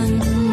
음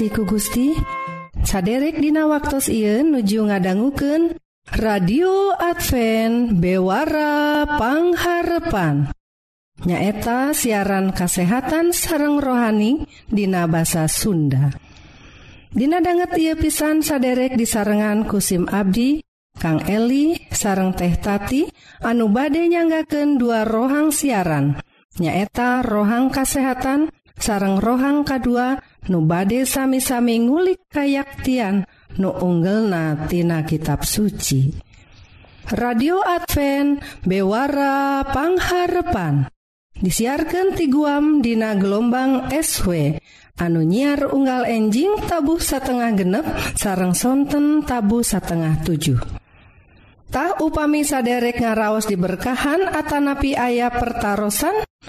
kasih ku Gusti. Saderek dina waktu Ieu nuju ngadangguken radio Advent bewarapangharepan nyaeta siaran kasehatan sareng rohani Dina bahasa Sunda. Dina banget ia pisan saderek disarengan kusim Abdi Kang Eli sareng teh tati anu bade nyanggaken dua rohang siaran. Nyaeta rohang kasehatan sareng rohang K2 nu bade sami-sami ngulik kayaktian nu unggelnatina kitab suci. Radio Advent bewarapangharepan disiarkan ti guam dina gelombang SW anu nyiar unggal enjing tabuh satengah genep sarang sonten tabu satengah 7 Tah upami saderek ngaraos diberkahan Atanapi ayah pertaran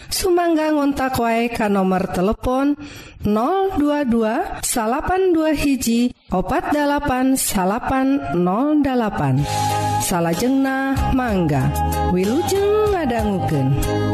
Sumangga ngontak wae ka nomor telepon 022 salapan dua hiji opat dalapan salapan 08 salahjengna mangga Wilujeng ngadangguken.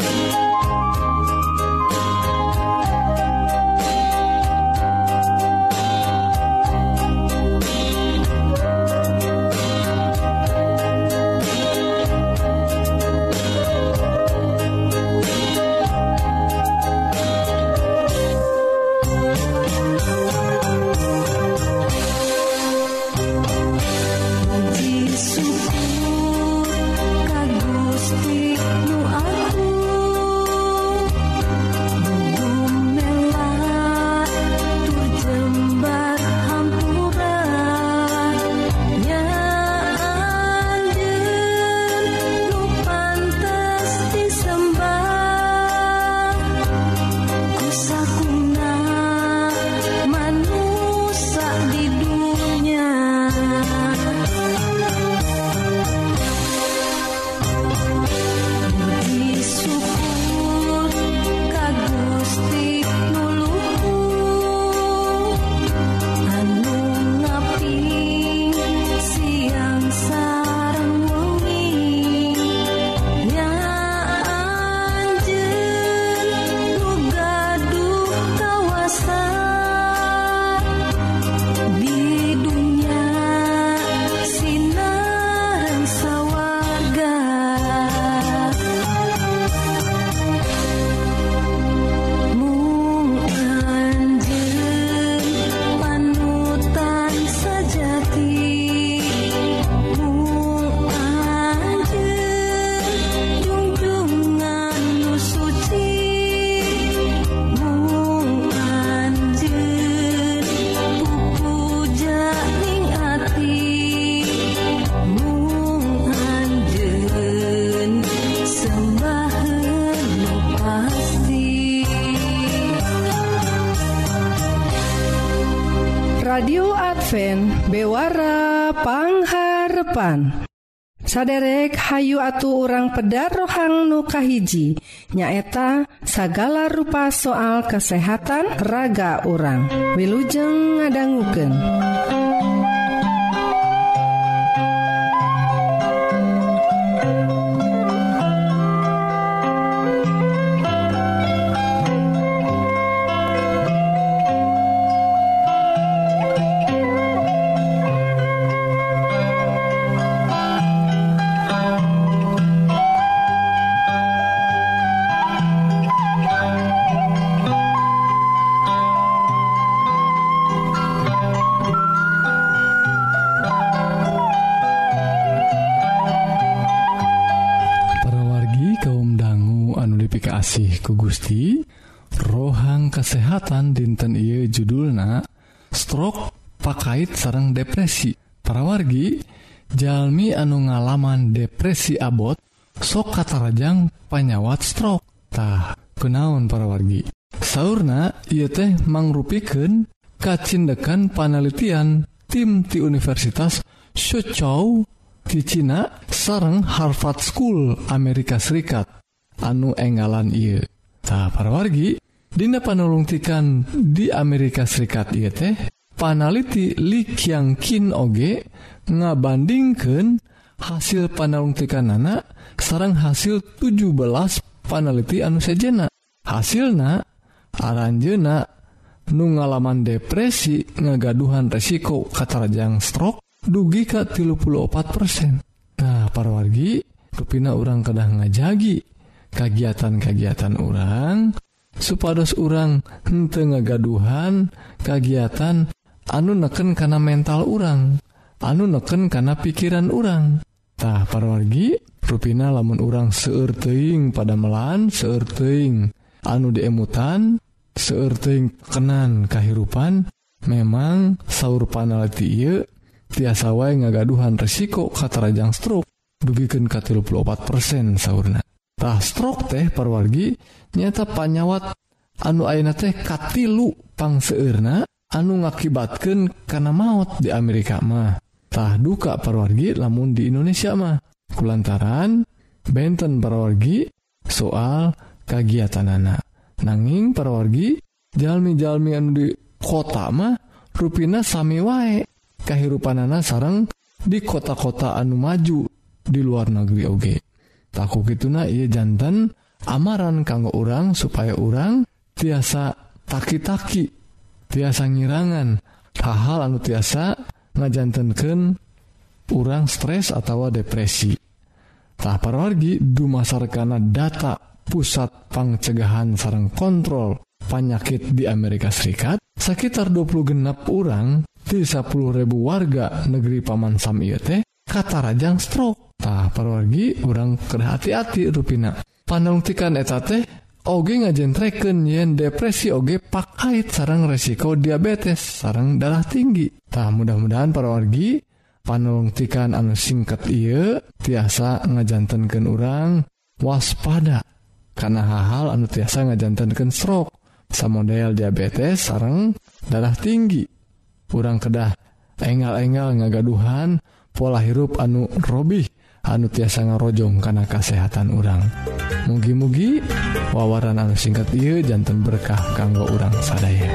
saderek Hayu atu orang pedar rohang nukahiji nyaeta sagala rupa soal kesehatan raga orang wilujeng ngadangguken ku Gusti rohang kesehatan dinten Ieu judulna stroke pakait sarang depresi. Parawargi Jalmi anu ngalaman depresi abot sok katarajang panyawat stroketah kenaun parawargi. Sauna ia teh mangrupikan kacindekan panelitian tim di Universitas Suzhou di Cina sareng Harvard School Amerika Serikat. Anu enggalan ia Nah, para wargi Dina panulungtikan di Amerika Serikat ieu teh. Panaliti Likyangkin oge ngabandingkan hasil panalungtikan anak sarang hasil 17 paneliti anu sejena. Hasilna aranjena nu ngalaman depresi ngagaduhan resiko katarajang stroke dugi ka 34% nah parwargi kepina orang kedah ngajagi. kegiatan-kagiatan orang supados orang hente ngagaduhan kegiatan anu neken karena mental orang anu neken karena pikiran orangtah parwargi ruina lamun orang seerting pada melan seerting anu diemutan seerting kenan kehidupan memang sauur panalti tiasa wae ngagaduhan resiko katarajang stroke. Dugiken 34% sauna Tah stroke teh parwargi nyata panyawat. Anu aina teh katilu pangseurna anu ngakibatkan karena maut di Amerika mah. Tah duka parwargi lamun di Indonesia mah. Kulantaran benten parwargi soal kegiatan anak nanging parwargi jalmi-jalmi anu di kota mah ruina sami wae. Kehidupan anak sarang di kota-kota anu maju di luar negeri oge. okay. gitu nah ia jantan amaran kanggo orang supaya orang tiasa taki-taki tiasa ngirangan. Hal-hal anu tiasa ngajantankan orang stres atau depresi. Tak parwargi dumasarkana data pusat pangcegahan sarang kontrol penyakit di Amerika Serikat sekitar 20 genap orang 10.000 warga negeri Paman Sam teh kata Rajang stroktah perwargi orang ke hati-hati ruina panungtikan eta teh Oge ngajentreken yen depresi oge pakait sarang resiko diabetes sarang darah tinggitah mudah-mudahan perwargi panungtikan anu singkat ia tiasa ngajantankan orang waspada. Karena hal-hal anu tiasa ngajantankan stroke sama model diabetes sarang darah tinggi. Kurang kedah engal-engal ngagaduhan dan pola hirup anu Robih anu tiasa ngarojong karena kesehatan urang. Mugi-mugi wawaran anu singkat Iu jantan berkah kanggo urang sadaya.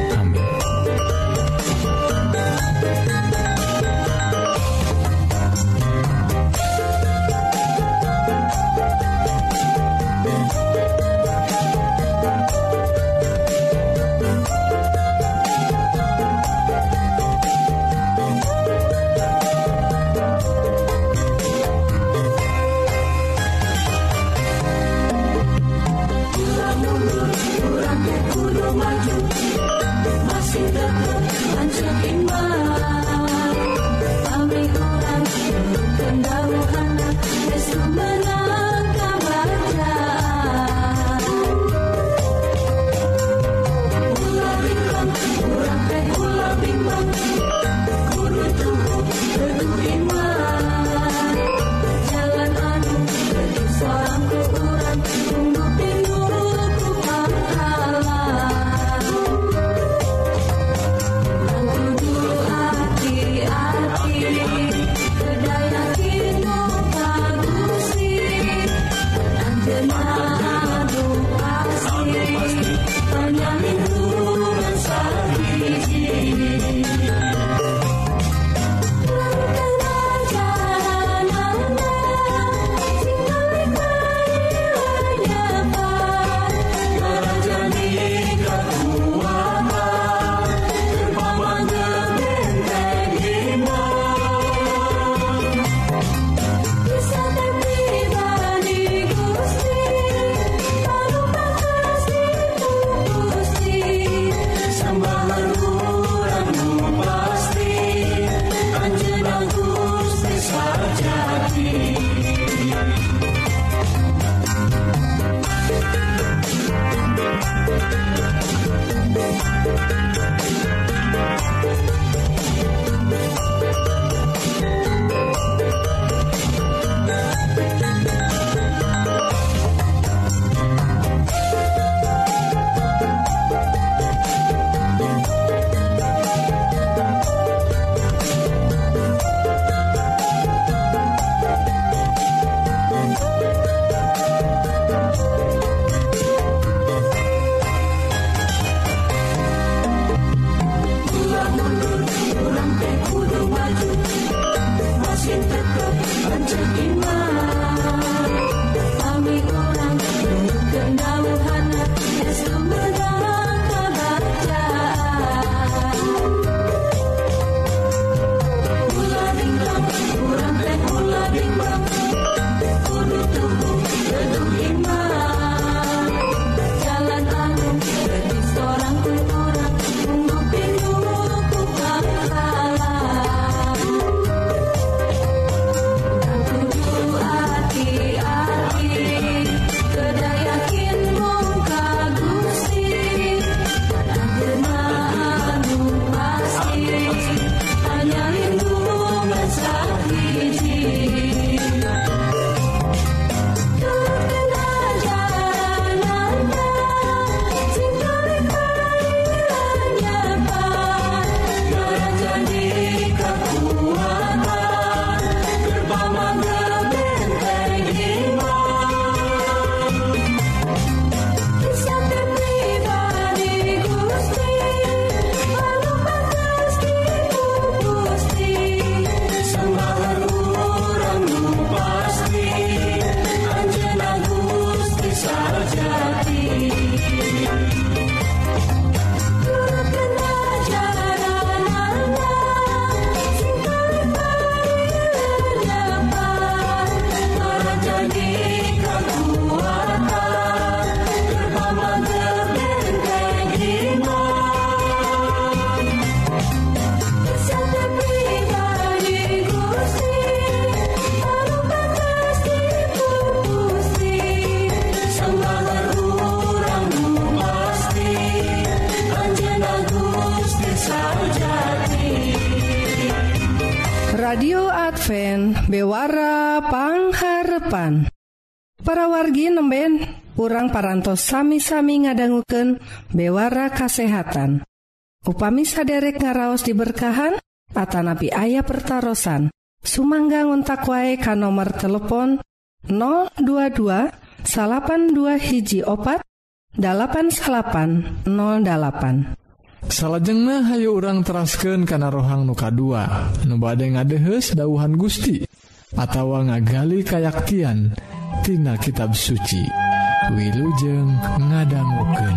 pangharepan. Para wargi nemben urang parantos sami-sami ngadangguken bewara kasehatan. Upami saderek ngaraos diberkahan Atanapi ayah pertaran Sumangga ngontak wae ka nomor telepon 022 dua hiji opat 8808 Salajengna hayu hayo urang terasken kana rohang nuka 2 nubade ngadehes dauhan Gusti. atawa ngagali kayaktian tina kitab suci. Wilujeng ngadangguken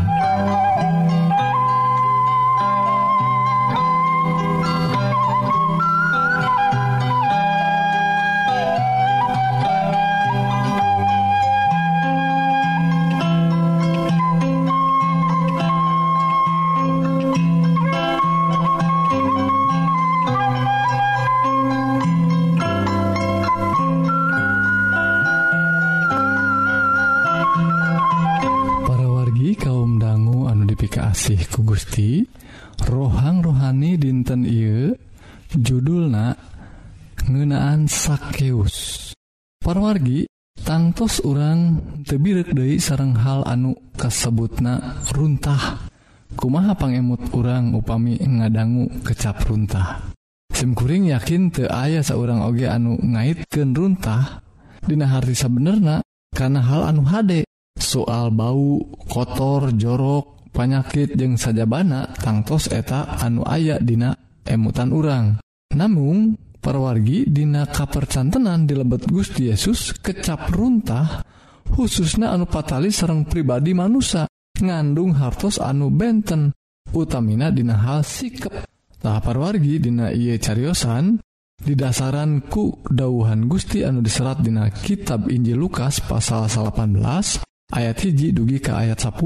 ngantos orang tebirek sarang hal anu kasebutna runtah. Kumaha pangemut orang upami ngadanggu kecap runtah? Simkuring yakin te ayah seorang oge anu ngaitken runtah. Dina hart benerna karena hal anu hade. Soal bau kotor jorok panyakit jeung sajabana tangtos eta anu aya dina emutan urang. Namun perwargi Dina kapercantenan di lebet Gusti Yesus kecap runtah khususnya anu patali serrang pribadi manusia ngandung hartos anu benten utamina Dina hal sikap tahap parwargi Dina Iye caryosan didasaran ku dauhan Gusti anu diserat Dina kitab Injil Lukas pasal 18 ayat hiji dugi ke ayat 10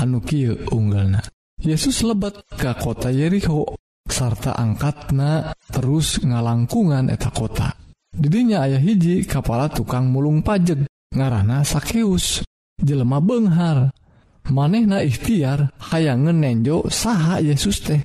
anu Ki unggalna. Yesus lebat ke kota Yeriko. sarta angkatna terus ngalangkungan eta kota. Didinya ayah hiji kepala tukang mulung pajeg ngarana sakeus jelema Benghar. Manehna ikhtiar hayang nenjo saha Yesus teh.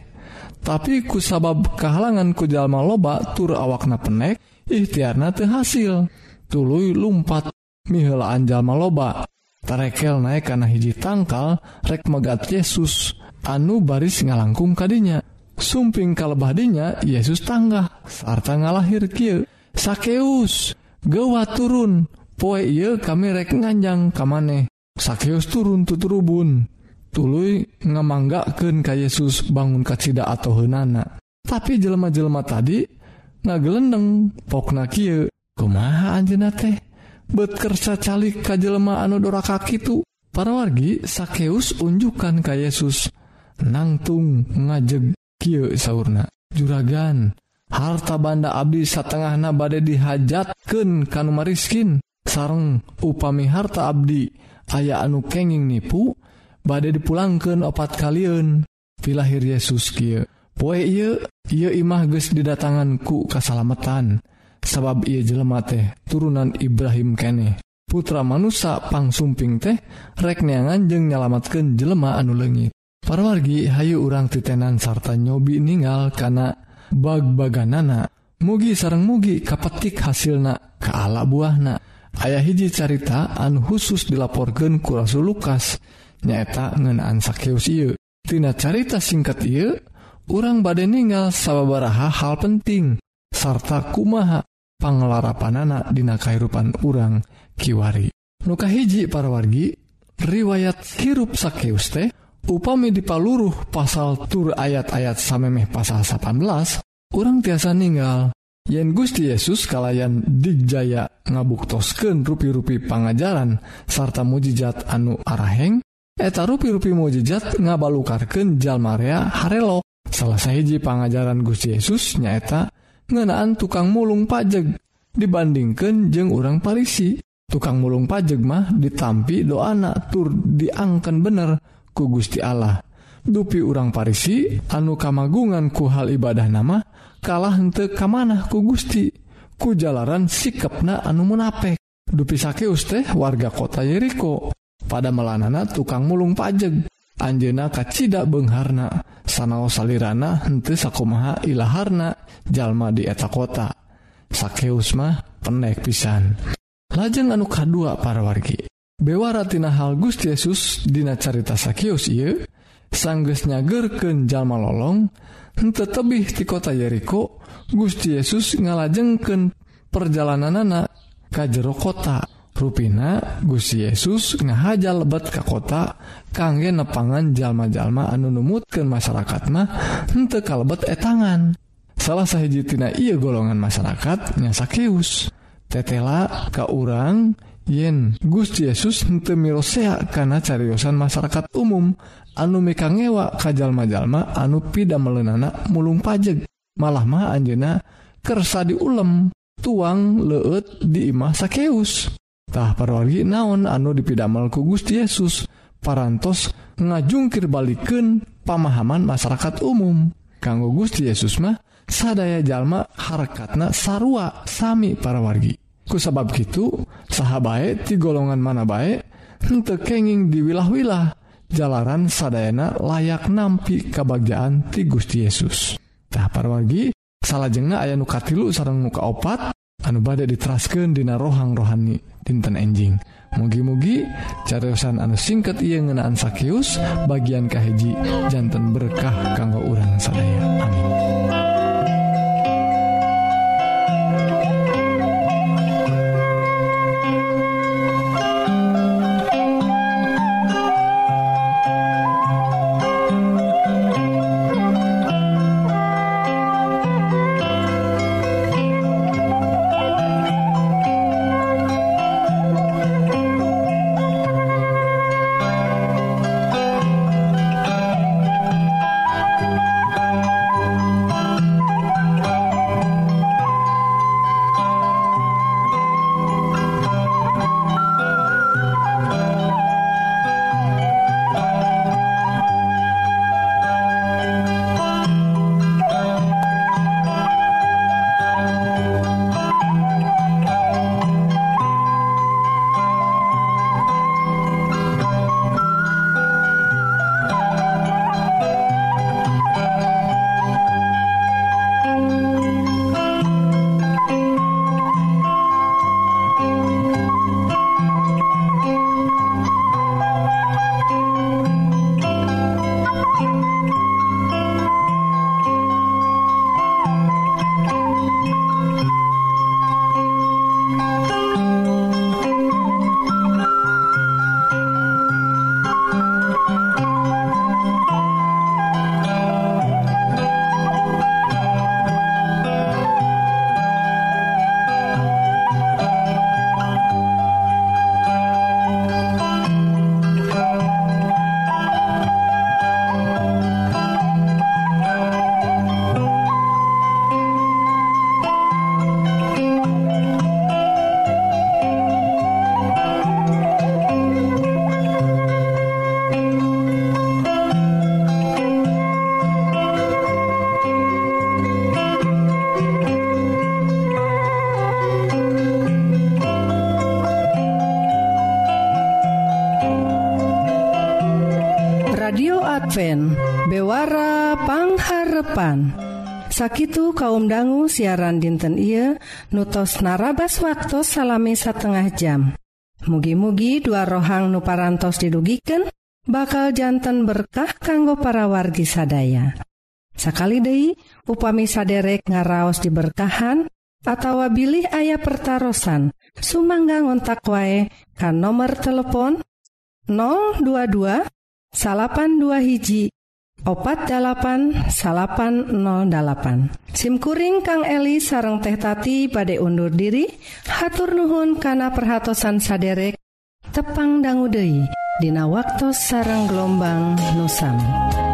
Tapi kusabab kehalangan kujalma loba tur awakna penek ikhtiarna teu hasil. Tuluy lumpat mihelaan jalma loba. Tarekel naik karena hiji tangkal rek megat Yesus anu baris ngalangkung kadinya sumping kalebadinya Yesus tangga sarta ngalahir Ky sakeus gewa turun poe ye kami rek nganjang kamane. Sakeus turun tuturubun tulu ngamanggaken ka Yesus bangun kacita atau henana tapi jelema-jelema tadi ngagelendeng pokna Ky kumaha anjeunna teh? Betkersa calik ka jelema anu doraka kitu para wargi sakeus unjukkan ka Yesus. Nangtung ngajeg. sahurna juragan harta banda Abdi satengahna badai dihajatken kanumariskin sareng upami harta Abdi aya anu kenging nipu badai dipulangkan opat kalian pilahir Yesus Ky poe ia imah guys didatanganku kesalamatan sabab ia jelema teh turunan Ibrahim kene putra manusa pangsumping teh rekneangan jeng nyalamatkan jelema anu legit Parwargi hayu urang titenan sarta nyobi ningal kana bag-baganana. Mugi sarang mugi kapetik hasilna keala buahna. Ayaah hiji carita an khusus dilaporkan ku Rasul Lukas nyaeta ngenaan tina carita singkat ieu urang badai ningal sababaraha hal penting sarta kumaha pangelarapan anak dina kehidupan urang kiwari. Nuka hiji parwargi riwayat hirup Sakeus teh upami dipaluruh pasal tur ayat-ayat samemeh pasal 18 orang tiasa ninggal. Yen Gusti Yesus kalayan Dijaya ngabuktosken rupi-rupi pangajaran sarta mujizat anu araheng eta rupi-rupi mujizat ngabalukarken Jalmarea Harelo. Salah hiji pangajaran Gusti Yesus nyaeta ngenaan tukang mulung pajeg. Dibandingkan jeng orang Parisi tukang mulung pajeg mah ditampi doana tur diangkan bener. ku Gusti Allah. Dupi urang Parisi anu kamagungan ku hal ibadah nama kalah hente kamanah ku Gusti. Ku jalanan sikapna anu menapek dupi sakeus teh warga kota Yeriko. Pada melanana tukang mulung pajeg. Anjena kacita Bengharna. Sanao salirana hente sakumaha ilaharna jalma di eta kota. Sakeus mah penek pisan. Lajeng anu kadua para wargi. bewaratina hal Gusti Yesus dina carita Sakius ieu sangges nyagerken jalma lolong tetebih di kota Yeriko Gusti Yesus ngalajengken perjalanan anak ka jero kota. Ruina Gusti Yesus ngahajal lebat ke kota kangge nepangan jalma-jalma anu numutkan masyarakat mah hente kalebet etangan. Salah sahijitina ia golongan masyarakat nya Sakius. Tetela ke urang yang yen Gus Yesus mirosea karena cariyosan masyarakat umum anu meka ngewa kajjal-majallma anu pida melenanak mulung pajeg. Malah ma Anjena kersa di ulem tuang leut dimah sakeustah parwargi naon anu dipidamel ku Gusti Yesus parantos ngajungkir balikken pamahaman masyarakat umum. Kanggo Gusti Yesus mah sadaya jalma harkatna sarua Sami para wargi ku sabab gitu saha di ti golongan mana baik henteu kenging di wilah-wilah jalanan sadayana layak nampi kebahagiaan ti Gusti Yesus. Tah parwargi salah jengah aya nukatilu sarang muka opat anu badai diteraskeun dina rohang rohani dinten enjing. Mugi-mugi cariyosan anu singkat ia ngenaan sakius bagian kahiji jantan berkah kanggo urang sadaya. Amin. sakitu kaum dangu siaran dinten Ieu nutos narabas waktu salami setengah jam. Mugi-mugi dua rohang nuparantos didugiken bakal jantan berkah kanggo para wargi sadaya. Sakali Dei upami saderek ngaraos diberkahan atawa bilih ayah pertaran Sumangga ngontak wae kan nomor telepon 022 salapan dua hiji opat808 SIMkuring Kang Eli sareng tehtati pada undur diri hatur Nuhun kana perhatsan saderek tepang dangguude Dina waktu sarang gelombang nusami.